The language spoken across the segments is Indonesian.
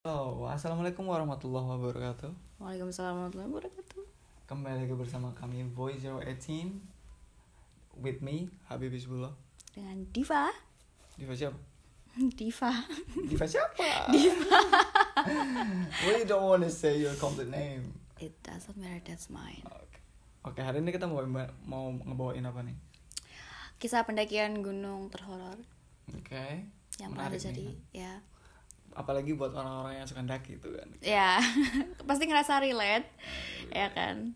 Oh, assalamualaikum warahmatullahi wabarakatuh. Waalaikumsalam warahmatullahi wabarakatuh. Kembali lagi bersama kami Voice 018 with me Habib Isbullah. Dengan Diva. Diva siapa? Diva. Diva siapa? Diva. You don't want to say your complete name? It doesn't matter, that's mine. Oke. Oke, hari ini kita mau mau ngebawain apa nih? Kisah pendakian gunung terhoror Oke. yang pernah terjadi. Ya. Apalagi buat orang-orang yang suka daki itu kan. Ya, pasti ngerasa relate, ya kan?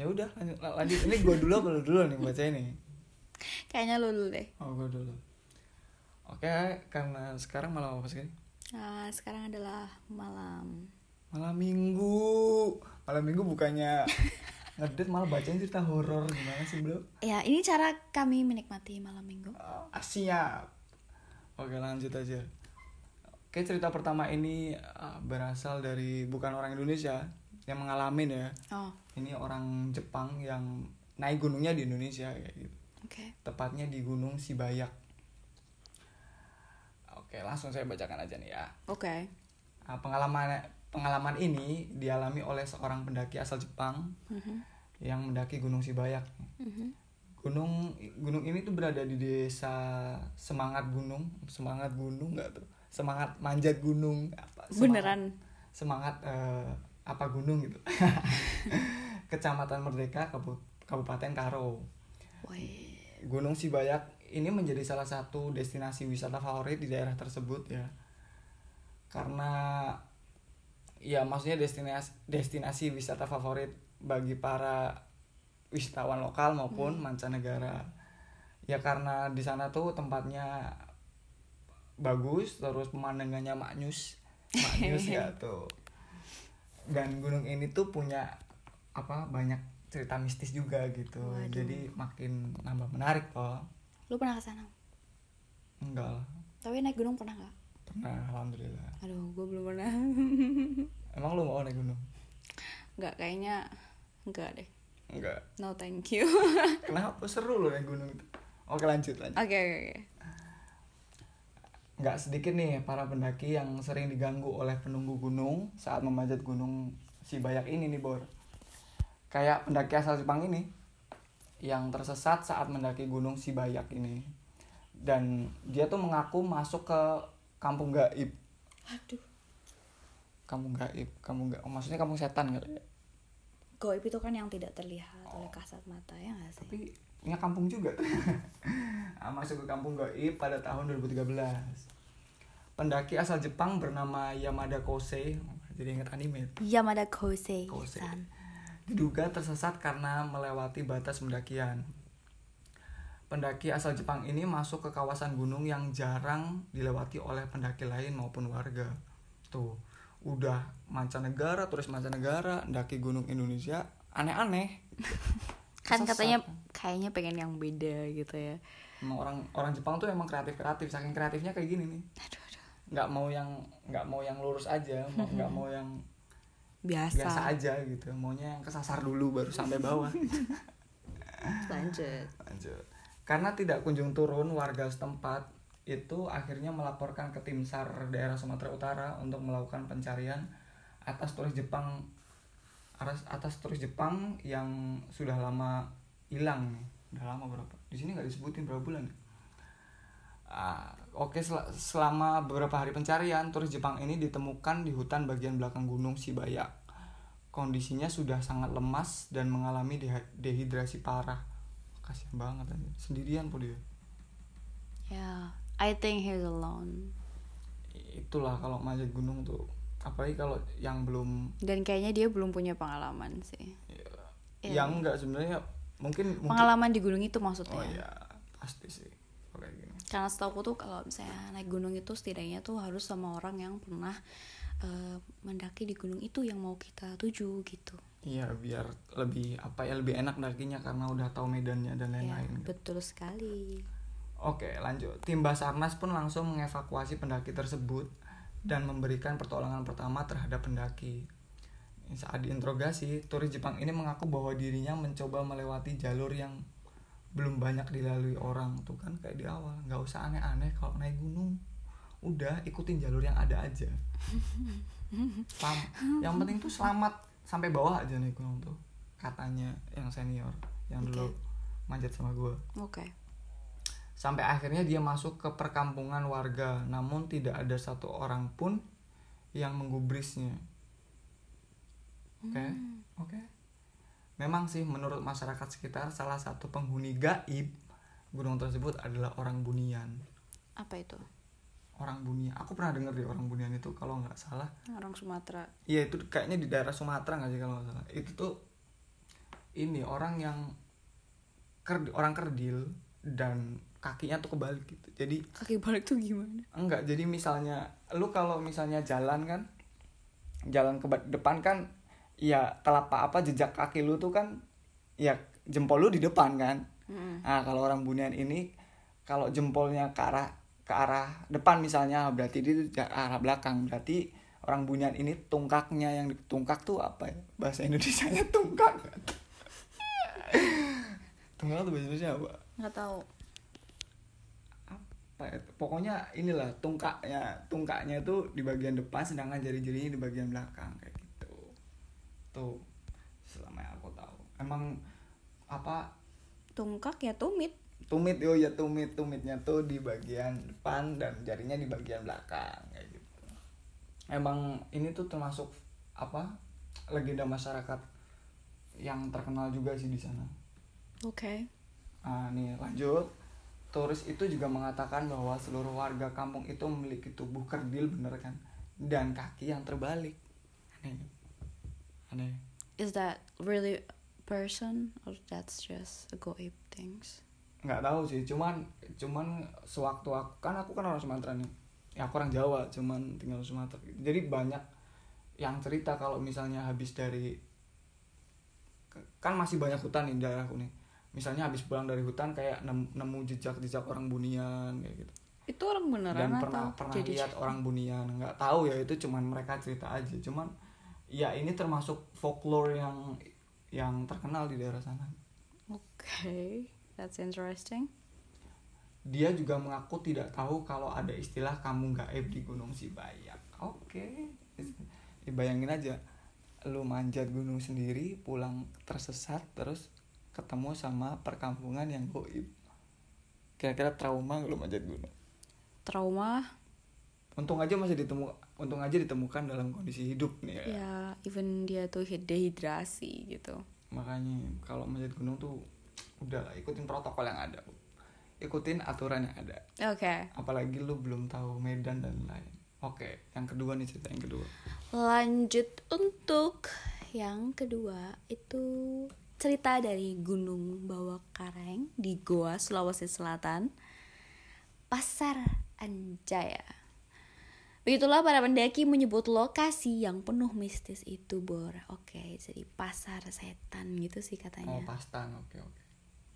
Ya udah, lanjut, lanjut. Ini gue dulu apa lu dulu nih baca ini? Kayaknya lu dulu deh. Oh, gue dulu. Oke, karena sekarang malam apa sih? Nah, sekarang adalah malam. Malam minggu. Malam minggu bukannya ngedit malah bacain cerita horor gimana sih, Bro? Ya, ini cara kami menikmati malam minggu. Ah, siap. Oke, lanjut aja. Oke, cerita pertama ini ah, berasal dari bukan orang Indonesia yang mengalami ya. Oh, Ini orang Jepang yang naik gunungnya di Indonesia kayak gitu. oke. Tepatnya di Gunung Sibayak. Oke, langsung saya bacakan aja nih ya. Oke. Nah, pengalaman pengalaman ini dialami oleh seorang pendaki asal Jepang Mhm, yang mendaki Gunung Sibayak. mhm. Gunung gunung ini tuh berada di desa Semangat Gunung, Semangat Gunung nggak tuh? Semangat manjat gunung apa? Semangat- Beneran. Semangat eh, apa gunung gitu. Kecamatan Merdeka, Kabu- Kabupaten Karo. Woi. Gunung Sibayak ini menjadi salah satu destinasi wisata favorit di daerah tersebut ya. Karena ya maksudnya destinasi destinasi wisata favorit bagi para wisatawan lokal maupun mancanegara. Ya karena di sana tuh tempatnya bagus, terus pemandangannya maknyus, maknyus ya tuh. Dan gunung ini tuh punya apa banyak cerita mistis juga gitu. Waduh. Jadi makin nambah menarik toh. Lu pernah ke sana? Enggak lah, Tapi naik gunung pernah nggak? pernah alhamdulillah. Aduh, gue belum pernah. Emang lu mau naik gunung? Nggak, kayaknya enggak deh. Enggak. No thank you. Kenapa seru loh naik gunung itu? Oke lanjut lanjut. Oke, oke, oke. Nggak sedikit nih para pendaki yang sering diganggu oleh penunggu gunung saat memanjat gunung Sibayak ini nih Bor. Kayak pendaki asal Jepang ini yang tersesat saat mendaki gunung Sibayak ini. Dan dia tuh mengaku masuk ke kampung gaib. Aduh. Kampung gaib, kampung gaib. Oh, maksudnya kampung setan kali ya. Goib itu kan yang tidak terlihat oleh kasat mata ya nggak sih? tapi punya kampung juga. Ah, masuk ke kampung gaib pada tahun 2013 pendaki asal Jepang bernama Yamada Kosei jadi ingat anime? Yamada Kosei. Kosei. diduga tersesat karena melewati batas pendakian. Pendaki asal Jepang ini masuk ke kawasan gunung yang jarang dilewati oleh pendaki lain maupun warga. Tuh udah mancanegara turis mancanegara mendaki gunung Indonesia aneh-aneh Kan katanya kayaknya pengen yang beda gitu ya. Emang orang orang Jepang tuh emang kreatif kreatif saking kreatifnya kayak gini nih Aduh, aduh. nggak mau yang nggak mau yang lurus aja mau nggak mau yang Biasa. biasa aja gitu maunya yang kesasar dulu baru sampai bawah Lanjut. lanjut karena tidak kunjung turun warga setempat itu akhirnya melaporkan ke tim sar daerah Sumatera Utara untuk melakukan pencarian atas turis Jepang atas atas turis Jepang yang sudah lama hilang nih udah lama berapa di sini nggak disebutin berapa bulan ya? Ah, Oke, sel- selama beberapa hari pencarian, turis Jepang ini ditemukan di hutan bagian belakang gunung Sibayak. Kondisinya sudah sangat lemas dan mengalami deha- dehidrasi parah. Kasian banget aja. Sendirian po dia. Ya, I think he's alone. Itulah kalau manjat gunung tuh. Apalagi kalau yang belum Dan kayaknya dia belum punya pengalaman sih. Iya. yang enggak sebenarnya mungkin mungkin Pengalaman di gunung itu maksudnya. Oh iya, pasti sih. Kayak gini. Karena setahu tuh kalau misalnya naik gunung itu setidaknya tuh harus sama orang yang pernah eh, mendaki di gunung itu yang mau kita tuju gitu. Iya, biar lebih apa ya lebih enak dakinya karena udah tahu medannya dan Ya, lain-lain. gitu. betul sekali. Oke, lanjut. Tim Basarnas pun langsung mengevakuasi pendaki tersebut dan memberikan pertolongan pertama terhadap pendaki. Saat diinterogasi, turis Jepang ini mengaku bahwa dirinya mencoba melewati jalur yang belum banyak dilalui orang tuh kan kayak di awal nggak usah aneh-aneh kalau naik gunung udah ikutin jalur yang ada aja Selam- yang penting tuh selamat sampai bawah aja nih gunung tuh katanya yang senior yang dulu Oke. manjat sama gue Oke. Sampai akhirnya dia masuk ke perkampungan warga. Namun tidak ada satu orang pun yang menggubrisnya. Oke? Oke? Memang sih menurut masyarakat sekitar salah satu penghuni gaib gunung tersebut adalah orang bunian. Apa itu? orang bunian. Aku pernah dengar di orang bunian itu kalau nggak salah. Orang Sumatera. Iya itu kayaknya di daerah Sumatera nggak sih kalau nggak salah. Itu tuh ini orang yang ker- orang kerdil dan kakinya tuh kebalik gitu. Jadi Kaki balik tuh gimana? enggak jadi misalnya lu kalau misalnya jalan kan jalan ke depan kan ya telapak apa jejak kaki lu tuh kan ya jempol lu di depan kan. Mm-mm. nah kalau orang bunian ini kalau jempolnya ke arah ke arah depan misalnya berarti dia ke arah belakang. Berarti orang bunian ini tungkaknya yang ditungkak tuh apa ya? Bahasa Indonesia nya tungkak. Tungkak tuh bahasa Indonesia apa Nggak tahu. apa ya, pokoknya inilah tungkaknya tungkaknya itu di bagian depan sedangkan jari-jarinya di bagian belakang kayak gitu tuh selama yang aku tahu emang apa Tungkak ya tumit. tumit yo ya tumit tumitnya tuh di bagian depan dan jarinya di bagian belakang kayak gitu emang ini tuh termasuk apa legenda masyarakat yang terkenal juga sih di sana Oke. Ah, nih lanjut. Turis itu juga mengatakan bahwa seluruh warga kampung itu memiliki tubuh kerdil bener kan dan kaki yang terbalik. Aneh. Aneh. Is that really person or that's just a goib things? Nggak tahu sih, cuman cuman sewaktu aku kan aku kan orang Sumatera nih. Ya aku orang Jawa, cuman tinggal di Sumatera. Jadi banyak yang cerita kalau misalnya habis dari kan masih banyak hutan nih di daerahku nih. Misalnya habis pulang dari hutan kayak nem- nemu jejak-jejak orang bunian kayak gitu. Itu orang beneran dan atau pernah pernah jadi lihat orang bunian nggak tahu ya itu cuman mereka cerita aja. Cuman ya ini termasuk folklore yang yang terkenal di daerah sana. Oke, that's interesting. dia juga mengaku tidak tahu kalau ada istilah kamu gaib di Gunung Sibayak. Oke. Dibayangin aja lu manjat gunung sendiri pulang tersesat terus ketemu sama perkampungan yang goib. Kira-kira trauma lu manjat gunung Trauma? Untung aja masih ditemu untung aja ditemukan dalam kondisi hidup nih ya. ya even dia tuh dehidrasi gitu. makanya kalau manjat gunung tuh udah lah ikutin protokol yang ada. Ikutin aturan yang ada. Oke. apalagi lu belum tahu medan dan lain oke yang kedua nih cerita yang kedua. Lanjut untuk yang kedua itu cerita dari Gunung Bawah Kareng di Goa, Sulawesi Selatan. Pasar Anjaya. Begitulah para pendaki menyebut lokasi yang penuh mistis itu, Bor. Oke, jadi pasar setan gitu sih oh katanya. pastan oke oke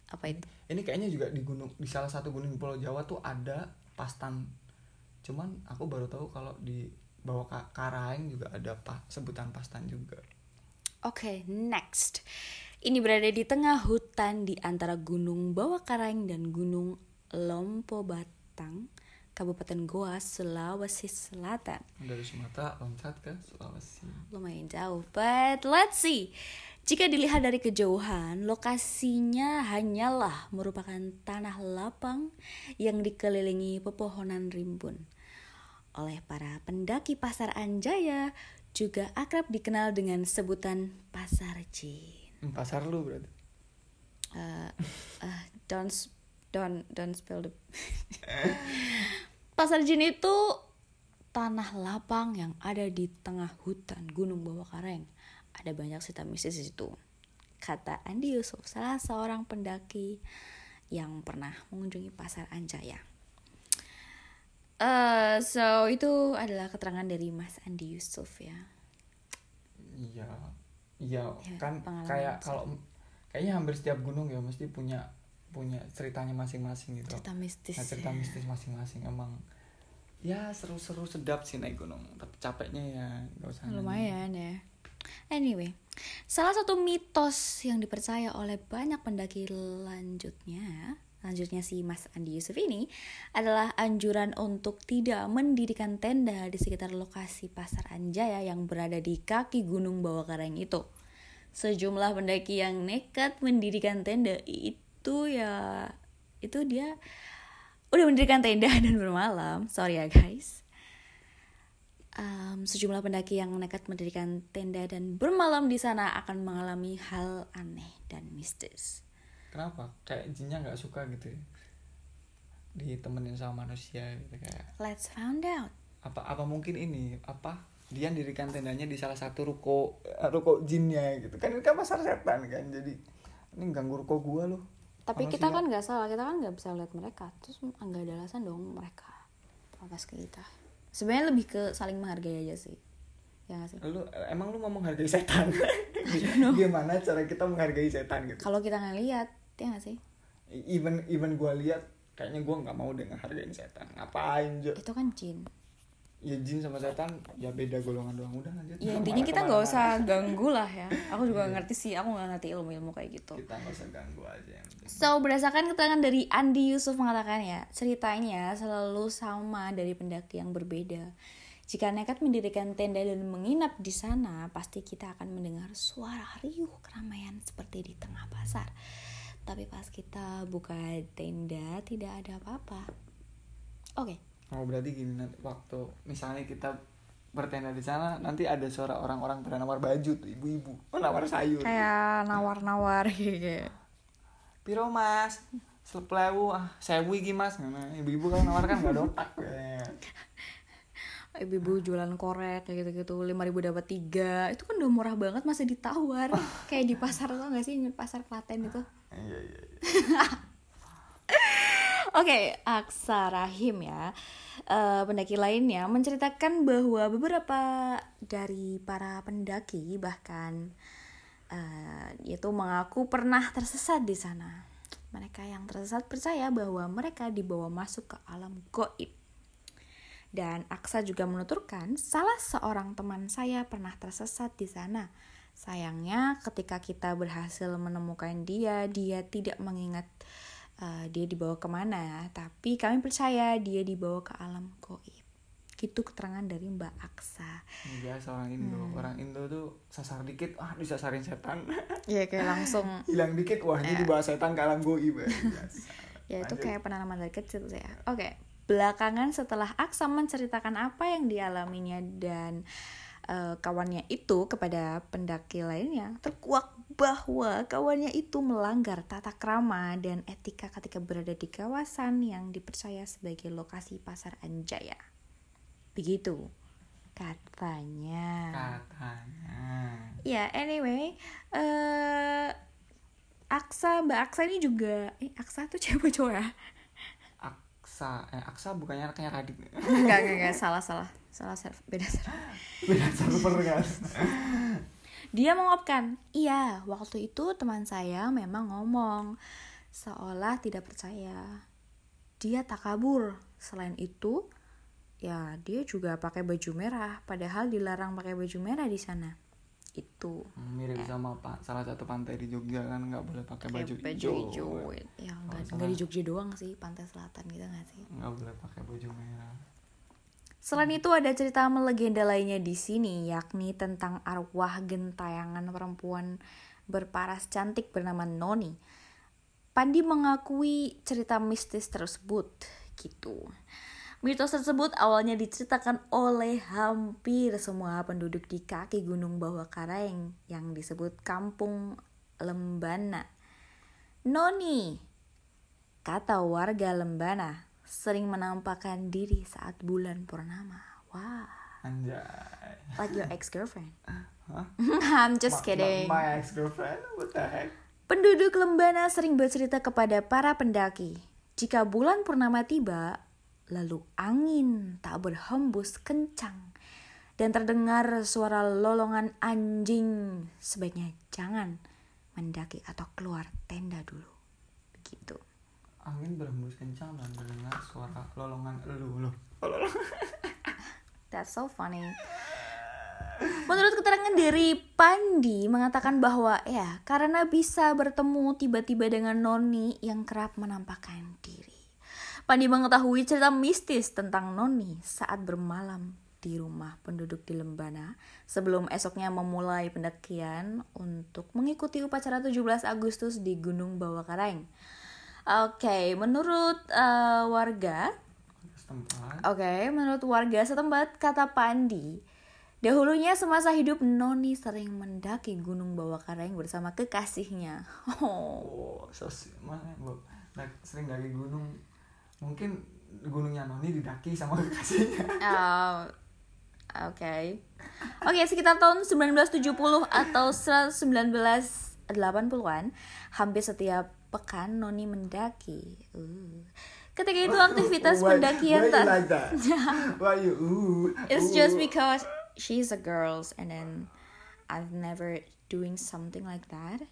Apa itu? ini kayaknya juga di gunung di salah satu gunung di Pulau Jawa tuh ada pastan cuman aku baru tahu kalau di bawah Ka- Karaeng juga ada pa- sebutan pastan juga Oke, next. Ini berada di tengah hutan di antara Gunung Bawah Karang dan Gunung Lompo Batang, Kabupaten Goa, Sulawesi Selatan. dari Sumatera loncat ke Sulawesi Lumayan jauh, but let's see. Jika dilihat dari kejauhan, lokasinya hanyalah merupakan tanah lapang yang dikelilingi pepohonan rimbun. Oleh para pendaki Pasar Anjaya, juga akrab dikenal dengan sebutan Pasar Jin. Hmm, pasar lu berarti? Uh, uh, don't don't don't spill the pasar jin itu tanah lapang yang ada di tengah hutan gunung bawah kareng. Ada banyak cerita mistis di situ. Kata Andi Yusuf salah seorang pendaki yang pernah mengunjungi pasar Anjaya Eh, so itu adalah keterangan dari Mas Andi Yusuf ya Iya, iya Ya, kan kayak kalau kayaknya hampir setiap gunung ya mesti punya punya ceritanya masing-masing gitu. cerita mistis Nah, cerita ya. mistis masing-masing emang ya seru-seru sedap sih naik gunung tapi capeknya ya nggak usah nanya. Lumayan ya. Anyway, salah satu mitos yang dipercaya oleh banyak pendaki lanjutnya Selanjutnya si Mas Andi Yusuf ini adalah anjuran untuk tidak mendirikan tenda di sekitar lokasi Pasar Anjaya yang berada di kaki Gunung Bawah Karang itu. Sejumlah pendaki yang nekat mendirikan tenda itu ya itu dia udah mendirikan tenda dan bermalam. Sorry ya guys. Um, sejumlah pendaki yang nekat mendirikan tenda dan bermalam di sana akan mengalami hal aneh dan mistis kenapa? Kayak jinnya nggak suka gitu ya? Ditemenin sama manusia gitu kayak let's find out. Apa apa mungkin ini apa? Dia dirikan tendanya di salah satu ruko eh, ruko jinnya gitu. Kan ini kan pasar setan kan jadi ini ganggu ruko gua loh. Tapi kita kan nggak salah kita kan nggak bisa lihat mereka. Terus nggak ada alasan dong mereka protes ke kita. Sebenarnya lebih ke saling menghargai aja sih. Ya gak sih? Lu emang lu mau menghargai setan? Gimana cara kita menghargai setan gitu? Kalau kita nggak lihat ya gak sih? Even even gue lihat kayaknya gue nggak mau dengan hargain setan. Ngapain Jo? Itu kan jin. Ya jin sama setan ya beda golongan doang. Udah lanjut. Ya intinya kita nggak usah ganggu lah ya. Aku juga iya. ngerti sih aku nggak ngerti ilmu ilmu kayak gitu. Kita nggak usah ganggu aja so berdasarkan keterangan dari Andi Yusuf mengatakan ya ceritanya selalu sama dari pendaki yang berbeda. Jika nekat mendirikan tenda dan menginap di sana, pasti kita akan mendengar suara riuh keramaian seperti di tengah pasar tapi pas kita buka tenda tidak ada apa-apa. Oke. Okay. oh berarti gini nanti waktu misalnya kita bertenda di sana nanti ada suara orang-orang pada nawar baju tuh ibu-ibu. Oh nawar sayur. Kayak nawar-nawar gitu. Piro mas? Seplewu ah sewu iki mas. Nah, ibu-ibu kalau nawar kan gak dotak ibu-ibu jualan korek kayak gitu-gitu lima ribu dapat tiga itu kan udah murah banget masih ditawar kayak di pasar tuh gak sih pasar Klaten itu iya iya, iya. Oke, okay, Aksa Rahim ya. Uh, pendaki lainnya menceritakan bahwa beberapa dari para pendaki bahkan uh, itu mengaku pernah tersesat di sana. Mereka yang tersesat percaya bahwa mereka dibawa masuk ke alam goib dan Aksa juga menuturkan, salah seorang teman saya pernah tersesat di sana. Sayangnya ketika kita berhasil menemukan dia, dia tidak mengingat uh, dia dibawa ke mana. Tapi kami percaya dia dibawa ke alam goib. Gitu keterangan dari Mbak Aksa. Biasa orang Indo. Hmm. Orang Indo tuh sasar dikit, wah disasarin setan. Iya kayak langsung. Hilang dikit, wah ini dibawa setan ke alam goib. ya itu kayak penanaman dari kecil sih ya. Oke. Okay Belakangan setelah Aksa menceritakan apa yang dialaminya dan uh, kawannya itu kepada pendaki lainnya, terkuak bahwa kawannya itu melanggar tata krama dan etika ketika berada di kawasan yang dipercaya sebagai lokasi pasar Anjaya. Begitu katanya. Katanya. Ya, anyway, uh, Aksa, Mbak Aksa ini juga, eh Aksa tuh cewek cowok ya? Aksa. Eh Aksa bukannya anaknya Radit. Enggak enggak enggak. Salah salah. Salah server. Beda server. Beda server kan? Dia mengungkapkan iya waktu itu teman saya memang ngomong seolah tidak percaya. Dia tak kabur. Selain itu ya dia juga pakai baju merah padahal dilarang pakai baju merah di sana itu mirip ya. sama pak salah satu pantai di Jogja kan nggak boleh pakai baju, baju hijau, ya nggak nggak di Jogja doang sih pantai selatan gitu nggak sih nggak boleh pakai baju merah Selain itu ada cerita melegenda lainnya di sini yakni tentang arwah gentayangan perempuan berparas cantik bernama Noni. Pandi mengakui cerita mistis tersebut gitu. Mitos tersebut awalnya diceritakan oleh hampir semua penduduk di kaki Gunung Bawah Kareng yang disebut Kampung Lembana. Noni, kata warga Lembana, sering menampakkan diri saat bulan purnama. Wah. Anjay. Like your ex-girlfriend. Huh? I'm just ma kidding. My, my ex-girlfriend? What the heck? Penduduk Lembana sering bercerita kepada para pendaki. Jika bulan purnama tiba, Lalu angin tak berhembus kencang dan terdengar suara lolongan anjing. Sebaiknya jangan mendaki atau keluar tenda dulu. Begitu. Angin berhembus kencang dan terdengar suara lolongan elu loh. That's so funny. Menurut keterangan dari Pandi mengatakan bahwa ya karena bisa bertemu tiba-tiba dengan Noni yang kerap menampakkan diri. Pandi mengetahui cerita mistis tentang Noni saat bermalam di rumah penduduk di Lembana sebelum esoknya memulai pendakian untuk mengikuti upacara 17 Agustus di Gunung Bawah Oke, menurut uh, warga setempat. Oke, menurut warga setempat kata Pandi, dahulunya semasa hidup Noni sering mendaki Gunung Bawah bersama kekasihnya. Oh, oh so, mana sering daki gunung mungkin gunungnya Noni didaki sama kekasihnya. Oh, Oke. Okay. Oke, okay, sekitar tahun 1970 atau 1980-an, hampir setiap pekan Noni mendaki. Uh. Ketika itu aktivitas why, pendakian tak. Like that? why you? Ooh, It's just because she's a girl and then I've never doing something like that.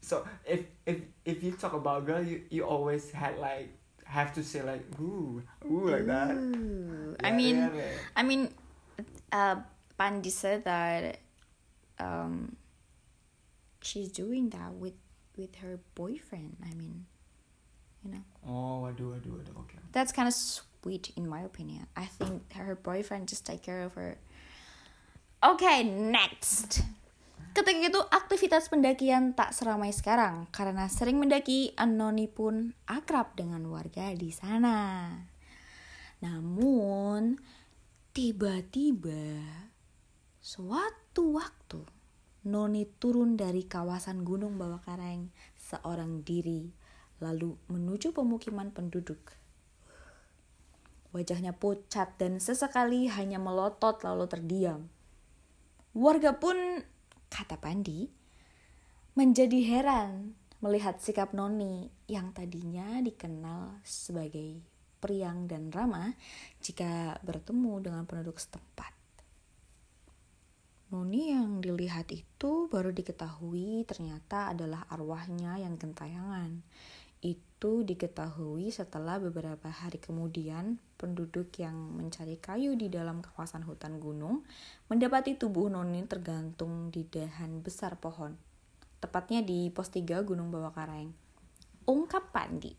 So if if if you talk about girl, you you always had like have to say like ooh ooh like that. Ooh. Yeah, I mean, yeah, yeah. I mean, uh, Pandi said that um, she's doing that with with her boyfriend. I mean, you know. Oh, I do, I do, I do. Okay. That's kind of sweet in my opinion. I think her boyfriend just take care of her. Okay, next. Ketika itu aktivitas pendakian tak seramai sekarang karena sering mendaki, Anoni pun akrab dengan warga di sana. Namun, tiba-tiba suatu waktu Noni turun dari kawasan Gunung Bawah Karang seorang diri lalu menuju pemukiman penduduk. Wajahnya pucat dan sesekali hanya melotot lalu terdiam. Warga pun kata Pandi, menjadi heran melihat sikap Noni yang tadinya dikenal sebagai priang dan ramah jika bertemu dengan penduduk setempat. Noni yang dilihat itu baru diketahui ternyata adalah arwahnya yang gentayangan. Itu diketahui setelah beberapa hari kemudian penduduk yang mencari kayu di dalam kawasan hutan gunung mendapati tubuh Noni tergantung di dahan besar pohon, tepatnya di pos 3 Gunung Bawah Karang. Ungkap Pandi.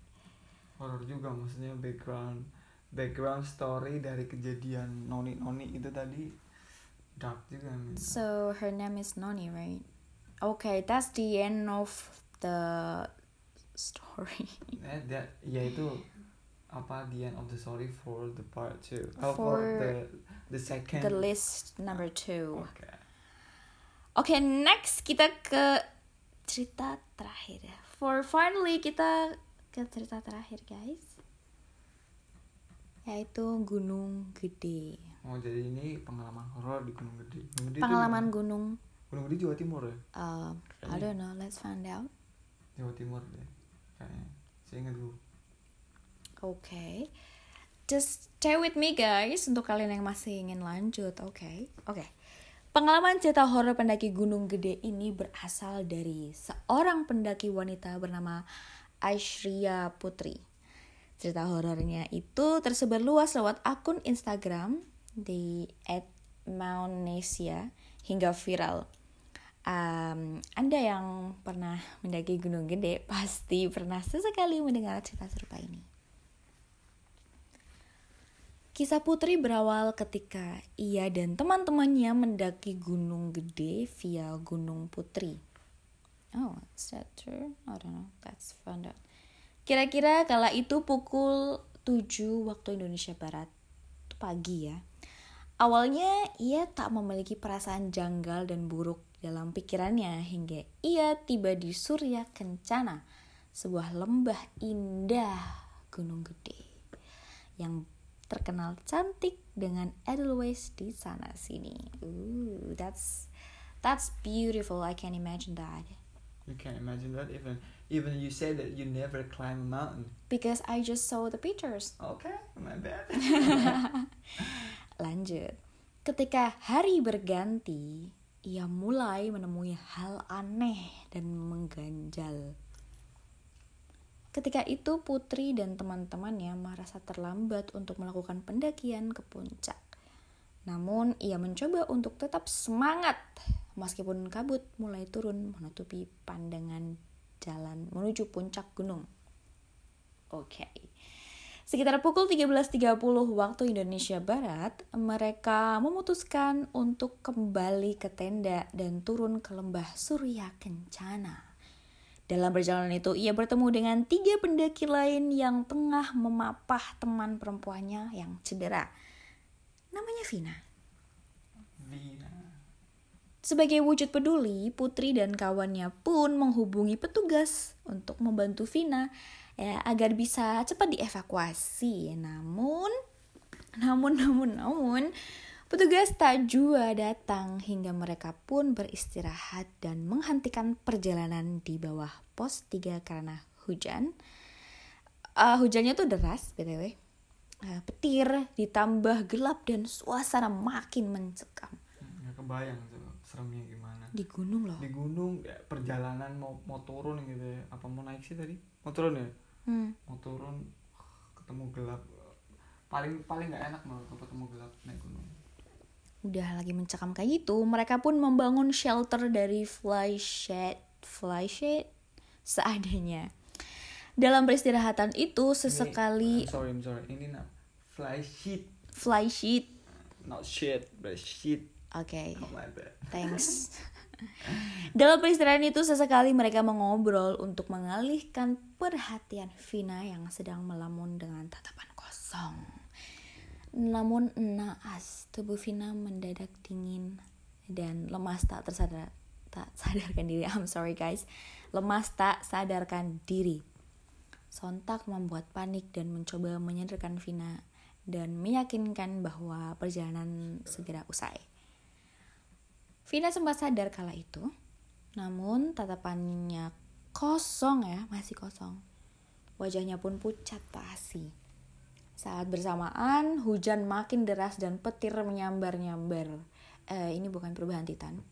Horor juga maksudnya background background story dari kejadian Noni-Noni itu tadi dark juga. So her name is Noni, right? Okay, that's the end of the story. Eh, that, ya itu apa the end of the story for the part two. Oh, for, for the the second. the list number two. Oke okay. oke okay, next kita ke cerita terakhir for finally kita ke cerita terakhir guys. Yaitu Gunung Gede. Oh jadi ini pengalaman horor di Gunung Gede. Gunung Gede pengalaman itu, gunung. Gunung Gede Jawa Timur ya? Uh, I don't know let's find out. Jawa Timur deh kayaknya ingat dulu Oke. Okay. Just stay with me guys untuk kalian yang masih ingin lanjut. Oke. Okay. Oke. Okay. Pengalaman cerita horor pendaki Gunung Gede ini berasal dari seorang pendaki wanita bernama Aishria Putri. Cerita horornya itu tersebar luas lewat akun Instagram di @mountnesia hingga viral. Um, anda yang pernah mendaki Gunung Gede pasti pernah sesekali mendengar cerita serupa ini. Kisah Putri berawal ketika ia dan teman-temannya mendaki Gunung Gede via Gunung Putri. Oh, is that true? I don't know. That's found out. Kira-kira kala itu pukul 7 waktu Indonesia Barat. Itu pagi ya. Awalnya ia tak memiliki perasaan janggal dan buruk dalam pikirannya hingga ia tiba di Surya Kencana, sebuah lembah indah Gunung Gede yang terkenal cantik dengan Edelweiss di sana sini. Ooh, that's that's beautiful. I can imagine that. You can imagine that even even you said that you never climb a mountain. Because I just saw the pictures. Okay, my bad. Lanjut. Ketika hari berganti, ia mulai menemui hal aneh dan mengganjal. Ketika itu Putri dan teman-temannya merasa terlambat untuk melakukan pendakian ke puncak. Namun ia mencoba untuk tetap semangat meskipun kabut mulai turun menutupi pandangan jalan menuju puncak gunung. Oke. Sekitar pukul 13.30 waktu Indonesia Barat, mereka memutuskan untuk kembali ke tenda dan turun ke lembah Surya Kencana. Dalam perjalanan itu, ia bertemu dengan tiga pendaki lain yang tengah memapah teman perempuannya yang cedera. Namanya Vina. Vina. Sebagai wujud peduli, Putri dan kawannya pun menghubungi petugas untuk membantu Vina ya agar bisa cepat dievakuasi. Namun, namun, namun, namun, petugas tak jua datang hingga mereka pun beristirahat dan menghentikan perjalanan di bawah pos 3 karena hujan. Uh, hujannya tuh deras, btw. Uh, petir ditambah gelap dan suasana makin mencekam. Nggak kebayang tuh seremnya gimana. Di gunung loh. Di gunung ya, perjalanan mau mau turun gitu ya. Apa mau naik sih tadi? Mau turun ya? Hmm. mau turun ketemu gelap paling paling nggak enak malah ketemu gelap naik gunung Udah lagi mencekam kayak gitu, mereka pun membangun shelter dari fly shed, fly shed seadanya. Dalam peristirahatan itu sesekali Ini, I'm sorry I'm sorry ini nak fly sheet fly sheet. not shit but sheet Oke, not like that thanks. Dalam peristirahatan itu sesekali mereka mengobrol untuk mengalihkan perhatian Vina yang sedang melamun dengan tatapan kosong. Namun naas, tubuh Vina mendadak dingin dan lemas tak tersadar tak sadarkan diri. I'm sorry guys. Lemas tak sadarkan diri. Sontak membuat panik dan mencoba menyadarkan Vina dan meyakinkan bahwa perjalanan segera usai. Vina sempat sadar kala itu, namun tatapannya kosong ya, masih kosong. Wajahnya pun pucat asih. Saat bersamaan, hujan makin deras dan petir menyambar-nyambar. Eh, ini bukan perubahan Titan.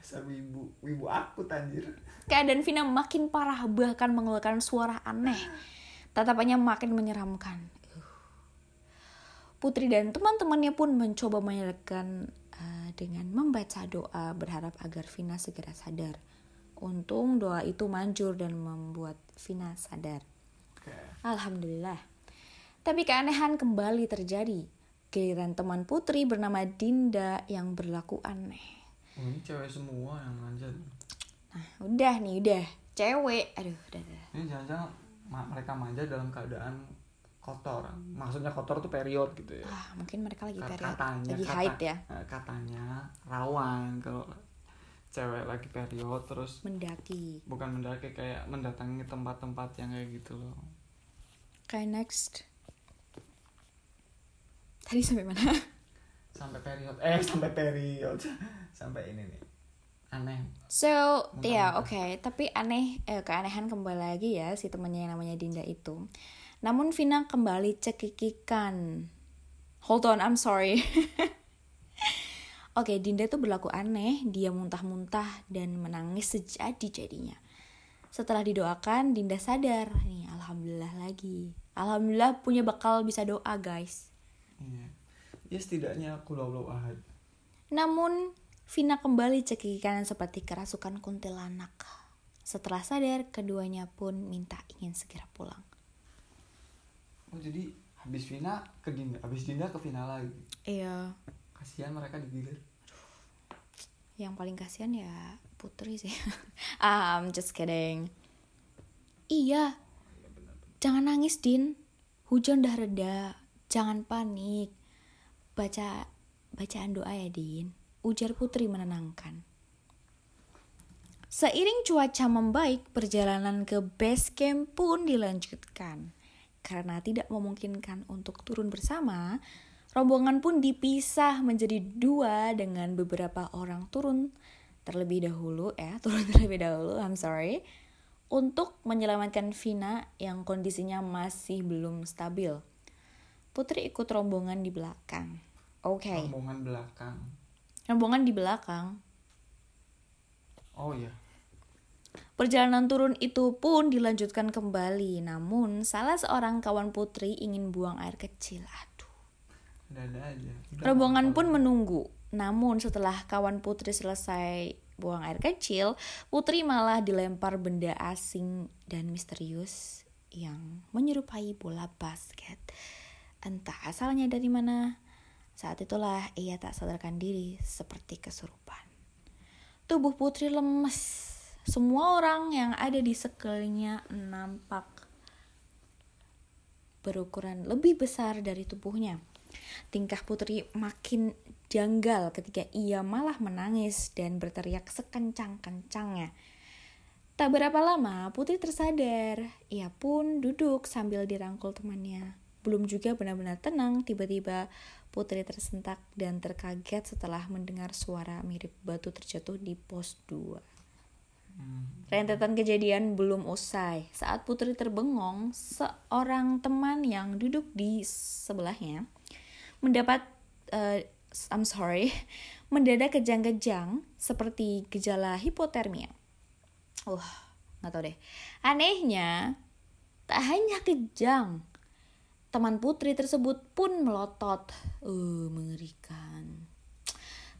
dasar wibu wibu aku tanjir Keadaan Vina makin parah bahkan mengeluarkan suara aneh. Tatapannya makin menyeramkan. Putri dan teman-temannya pun mencoba menyadarkan uh, dengan membaca doa berharap agar Vina segera sadar. Untung doa itu manjur dan membuat Vina sadar. Oke. Alhamdulillah. Tapi keanehan kembali terjadi. Giliran teman Putri bernama Dinda yang berlaku aneh. oh, ini cewek semua yang manjat Nah, udah nih, udah. Cewek. Aduh, udah, udah. ini jangan-jangan mereka manja dalam keadaan kotor maksudnya kotor tuh period gitu ya Ah, mungkin mereka lagi period. katanya lagi kata- haid ya. eh, katanya rawan kalau cewek lagi period terus Mendaki. bukan mendaki kayak mendatangi tempat-tempat yang kayak gitu loh Kayak next. Tadi sampai mana? sampai period eh sampai period sampai ini nih aneh So, ya Muntah-muntah. oke, tapi aneh eh, keanehan kembali lagi ya si temannya yang namanya Dinda itu. Namun Vina kembali cekikikan. Hold on, I'm sorry. Oke, Dinda tuh berlaku aneh, dia muntah-muntah dan menangis sejadi-jadinya. Setelah didoakan, Dinda sadar. Nih, alhamdulillah lagi. Alhamdulillah punya bekal bisa doa, guys. iya ya setidaknya aku lau ahad Namun, Vina kembali cekikikan seperti kerasukan kuntilanak. Setelah sadar, keduanya pun minta ingin segera pulang. Oh jadi habis Vina ke Dinda habis Dinda ke Vina lagi Iya, kasihan mereka digilir yang paling kasihan ya Putri sih. ah, I'm just kidding. Iya, jangan nangis, Din. Hujan udah reda. Jangan panik. Baca bacaan doa ya, Din. Ujar Putri menenangkan. Seiring cuaca membaik, perjalanan ke base camp pun dilanjutkan. Karena tidak memungkinkan untuk turun bersama, rombongan pun dipisah menjadi dua dengan beberapa orang turun terlebih dahulu ya, turun terlebih dahulu, I'm sorry, untuk menyelamatkan Vina yang kondisinya masih belum stabil. Putri ikut rombongan di belakang. Oke, rombongan belakang rombongan di belakang. oh iya Perjalanan turun itu pun dilanjutkan kembali, namun salah seorang kawan Putri ingin buang air kecil. Aduh. ada-ada aja Rombongan pun menunggu. Namun setelah kawan Putri selesai buang air kecil, Putri malah dilempar benda asing dan misterius yang menyerupai bola basket. Entah asalnya dari mana. Saat itulah ia tak sadarkan diri seperti kesurupan. Tubuh Putri lemes. Semua orang yang ada di sekelilingnya nampak berukuran lebih besar dari tubuhnya. Tingkah Putri makin janggal ketika ia malah menangis dan berteriak sekencang-kencangnya. Tak berapa lama, Putri tersadar. Ia pun duduk sambil dirangkul temannya. Belum juga benar-benar tenang, tiba-tiba Putri tersentak dan terkaget setelah mendengar suara mirip batu terjatuh di pos 2. Rentetan kejadian belum usai. Saat Putri terbengong, seorang teman yang duduk di sebelahnya mendapat eh, I'm sorry, mendadak kejang-kejang seperti gejala hipotermia. Wah, nggak tahu deh. Anehnya, tak hanya kejang, teman Putri tersebut pun melotot. Uh, mengerikan.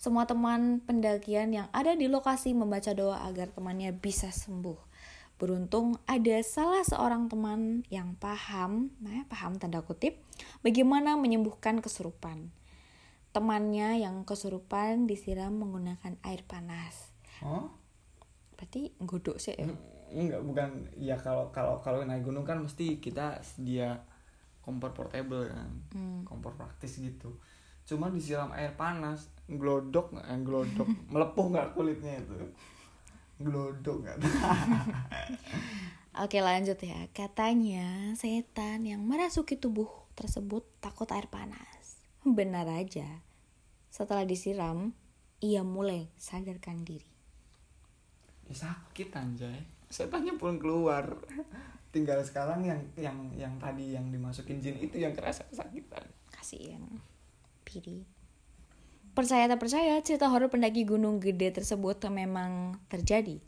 Semua teman pendakian yang ada di lokasi membaca doa agar temannya bisa sembuh. Beruntung ada salah seorang teman yang paham, nah paham tanda kutip, bagaimana menyembuhkan kesurupan. Temannya yang kesurupan disiram menggunakan air panas. oh Berarti godok sih ya? enggak bukan ya kalau kalau kalau naik gunung kan mesti kita sedia kompor portable kan Hmm. kompor praktis gitu cuma disiram air panas glodok nggak eh, glodok melepuh nggak kulitnya itu glodok nggak Oke lanjut ya. Katanya setan yang merasuki tubuh tersebut takut air panas. Benar aja. Setelah disiram, ia mulai sadarkan diri. ya, sakit anjay setannya pun keluar tinggal sekarang yang yang yang tadi yang dimasukin jin itu yang kerasa kesakitan Kasihan. Piri. Percaya tak percaya, cerita horor pendaki gunung gede tersebut memang terjadi.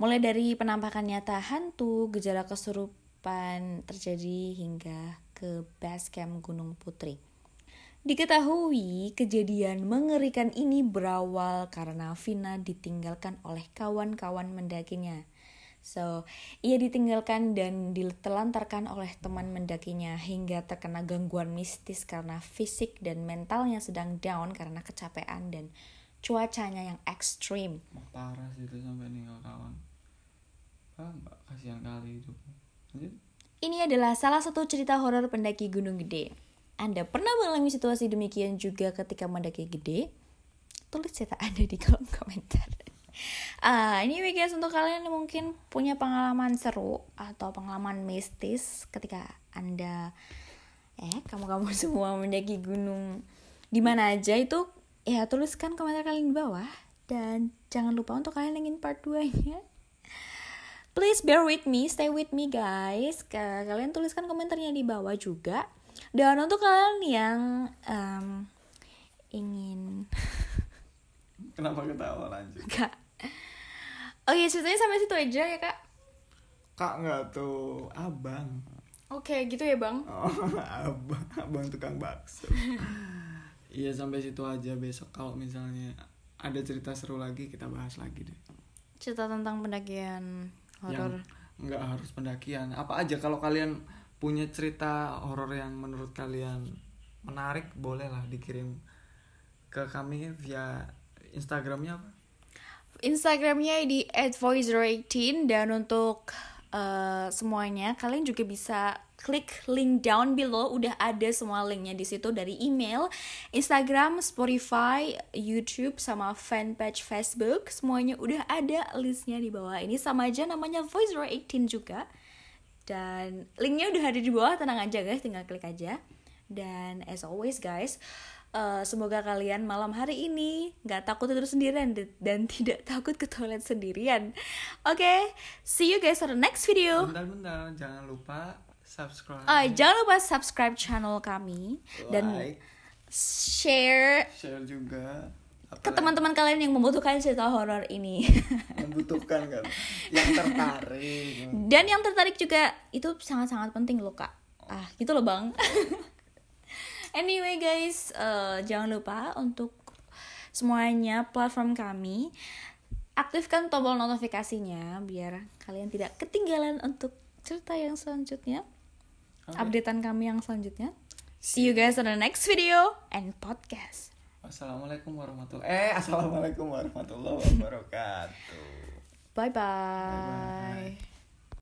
Mulai dari penampakan nyata hantu, gejala kesurupan terjadi hingga ke base camp Gunung Putri. Diketahui kejadian mengerikan ini berawal karena Vina ditinggalkan oleh kawan-kawan mendakinya. So, ia ditinggalkan dan ditelantarkan oleh teman mendakinya hingga terkena gangguan mistis karena fisik dan mentalnya sedang down karena kecapean dan cuacanya yang ekstrim. Parah sih itu sampai ninggal kawan ah mbak kasihan kali itu lanjut Ini adalah salah satu cerita horor pendaki Gunung Gede. Anda pernah mengalami situasi demikian juga ketika mendaki gede? Tulis cerita Anda di kolom komentar. Ah, ini guys untuk kalian yang mungkin punya pengalaman seru atau pengalaman mistis ketika Anda eh kamu-kamu semua mendaki gunung di mana aja itu ya tuliskan komentar kalian di bawah dan jangan lupa untuk kalian yang ingin part 2-nya Please bear with me, stay with me guys. Ka- Kalian tuliskan komentarnya di bawah juga. Dan untuk kalian yang em, ingin kenapa ketawa lanjut kak, oh iya ceritanya sampai situ aja ya kak. kak nggak tuh abang Oke gitu ya bang. oh, abang abang tukang bakso iya sampai situ aja besok kalau misalnya ada cerita seru lagi kita bahas lagi deh Cerita tentang pendakian horor. nggak harus pendakian apa aja kalau kalian punya cerita horor yang menurut kalian menarik boleh lah dikirim ke kami via Instagramnya apa Instagramnya di @voice018 dan untuk eh, semuanya kalian juga bisa klik link down below. Udah ada semua linknya di situ dari email, Instagram, Spotify, YouTube sama fanpage Facebook. Semuanya udah ada listnya di bawah ini. Sama aja namanya voice018 juga. Dan linknya udah ada di bawah. Tenang aja guys. Tinggal klik aja dan as always guys eh, semoga kalian malam hari ini nggak takut tidur sendirian dan tidak takut ke toilet sendirian. Oke see you guys on the next video. Bentar-bentar jangan lupa subscribe. Oh, jangan lupa subscribe channel kami dan like. share share juga. Ke teman-teman kalian yang membutuhkan cerita horor ini. Membutuhkan kan? Yang tertarik. Dan yang tertarik juga itu sangat-sangat penting loh kak. Ah gitu loh bang Anyway guys, eh, jangan lupa untuk semuanya platform kami aktifkan tombol notifikasinya biar kalian tidak ketinggalan untuk cerita yang selanjutnya, Oke. updatean kami yang selanjutnya. See you guys on the next video and podcast. Wassalamualaikum warahmatullahi Eh, assalamualaikum warahmatullahi wabarakatuh. Bye bye.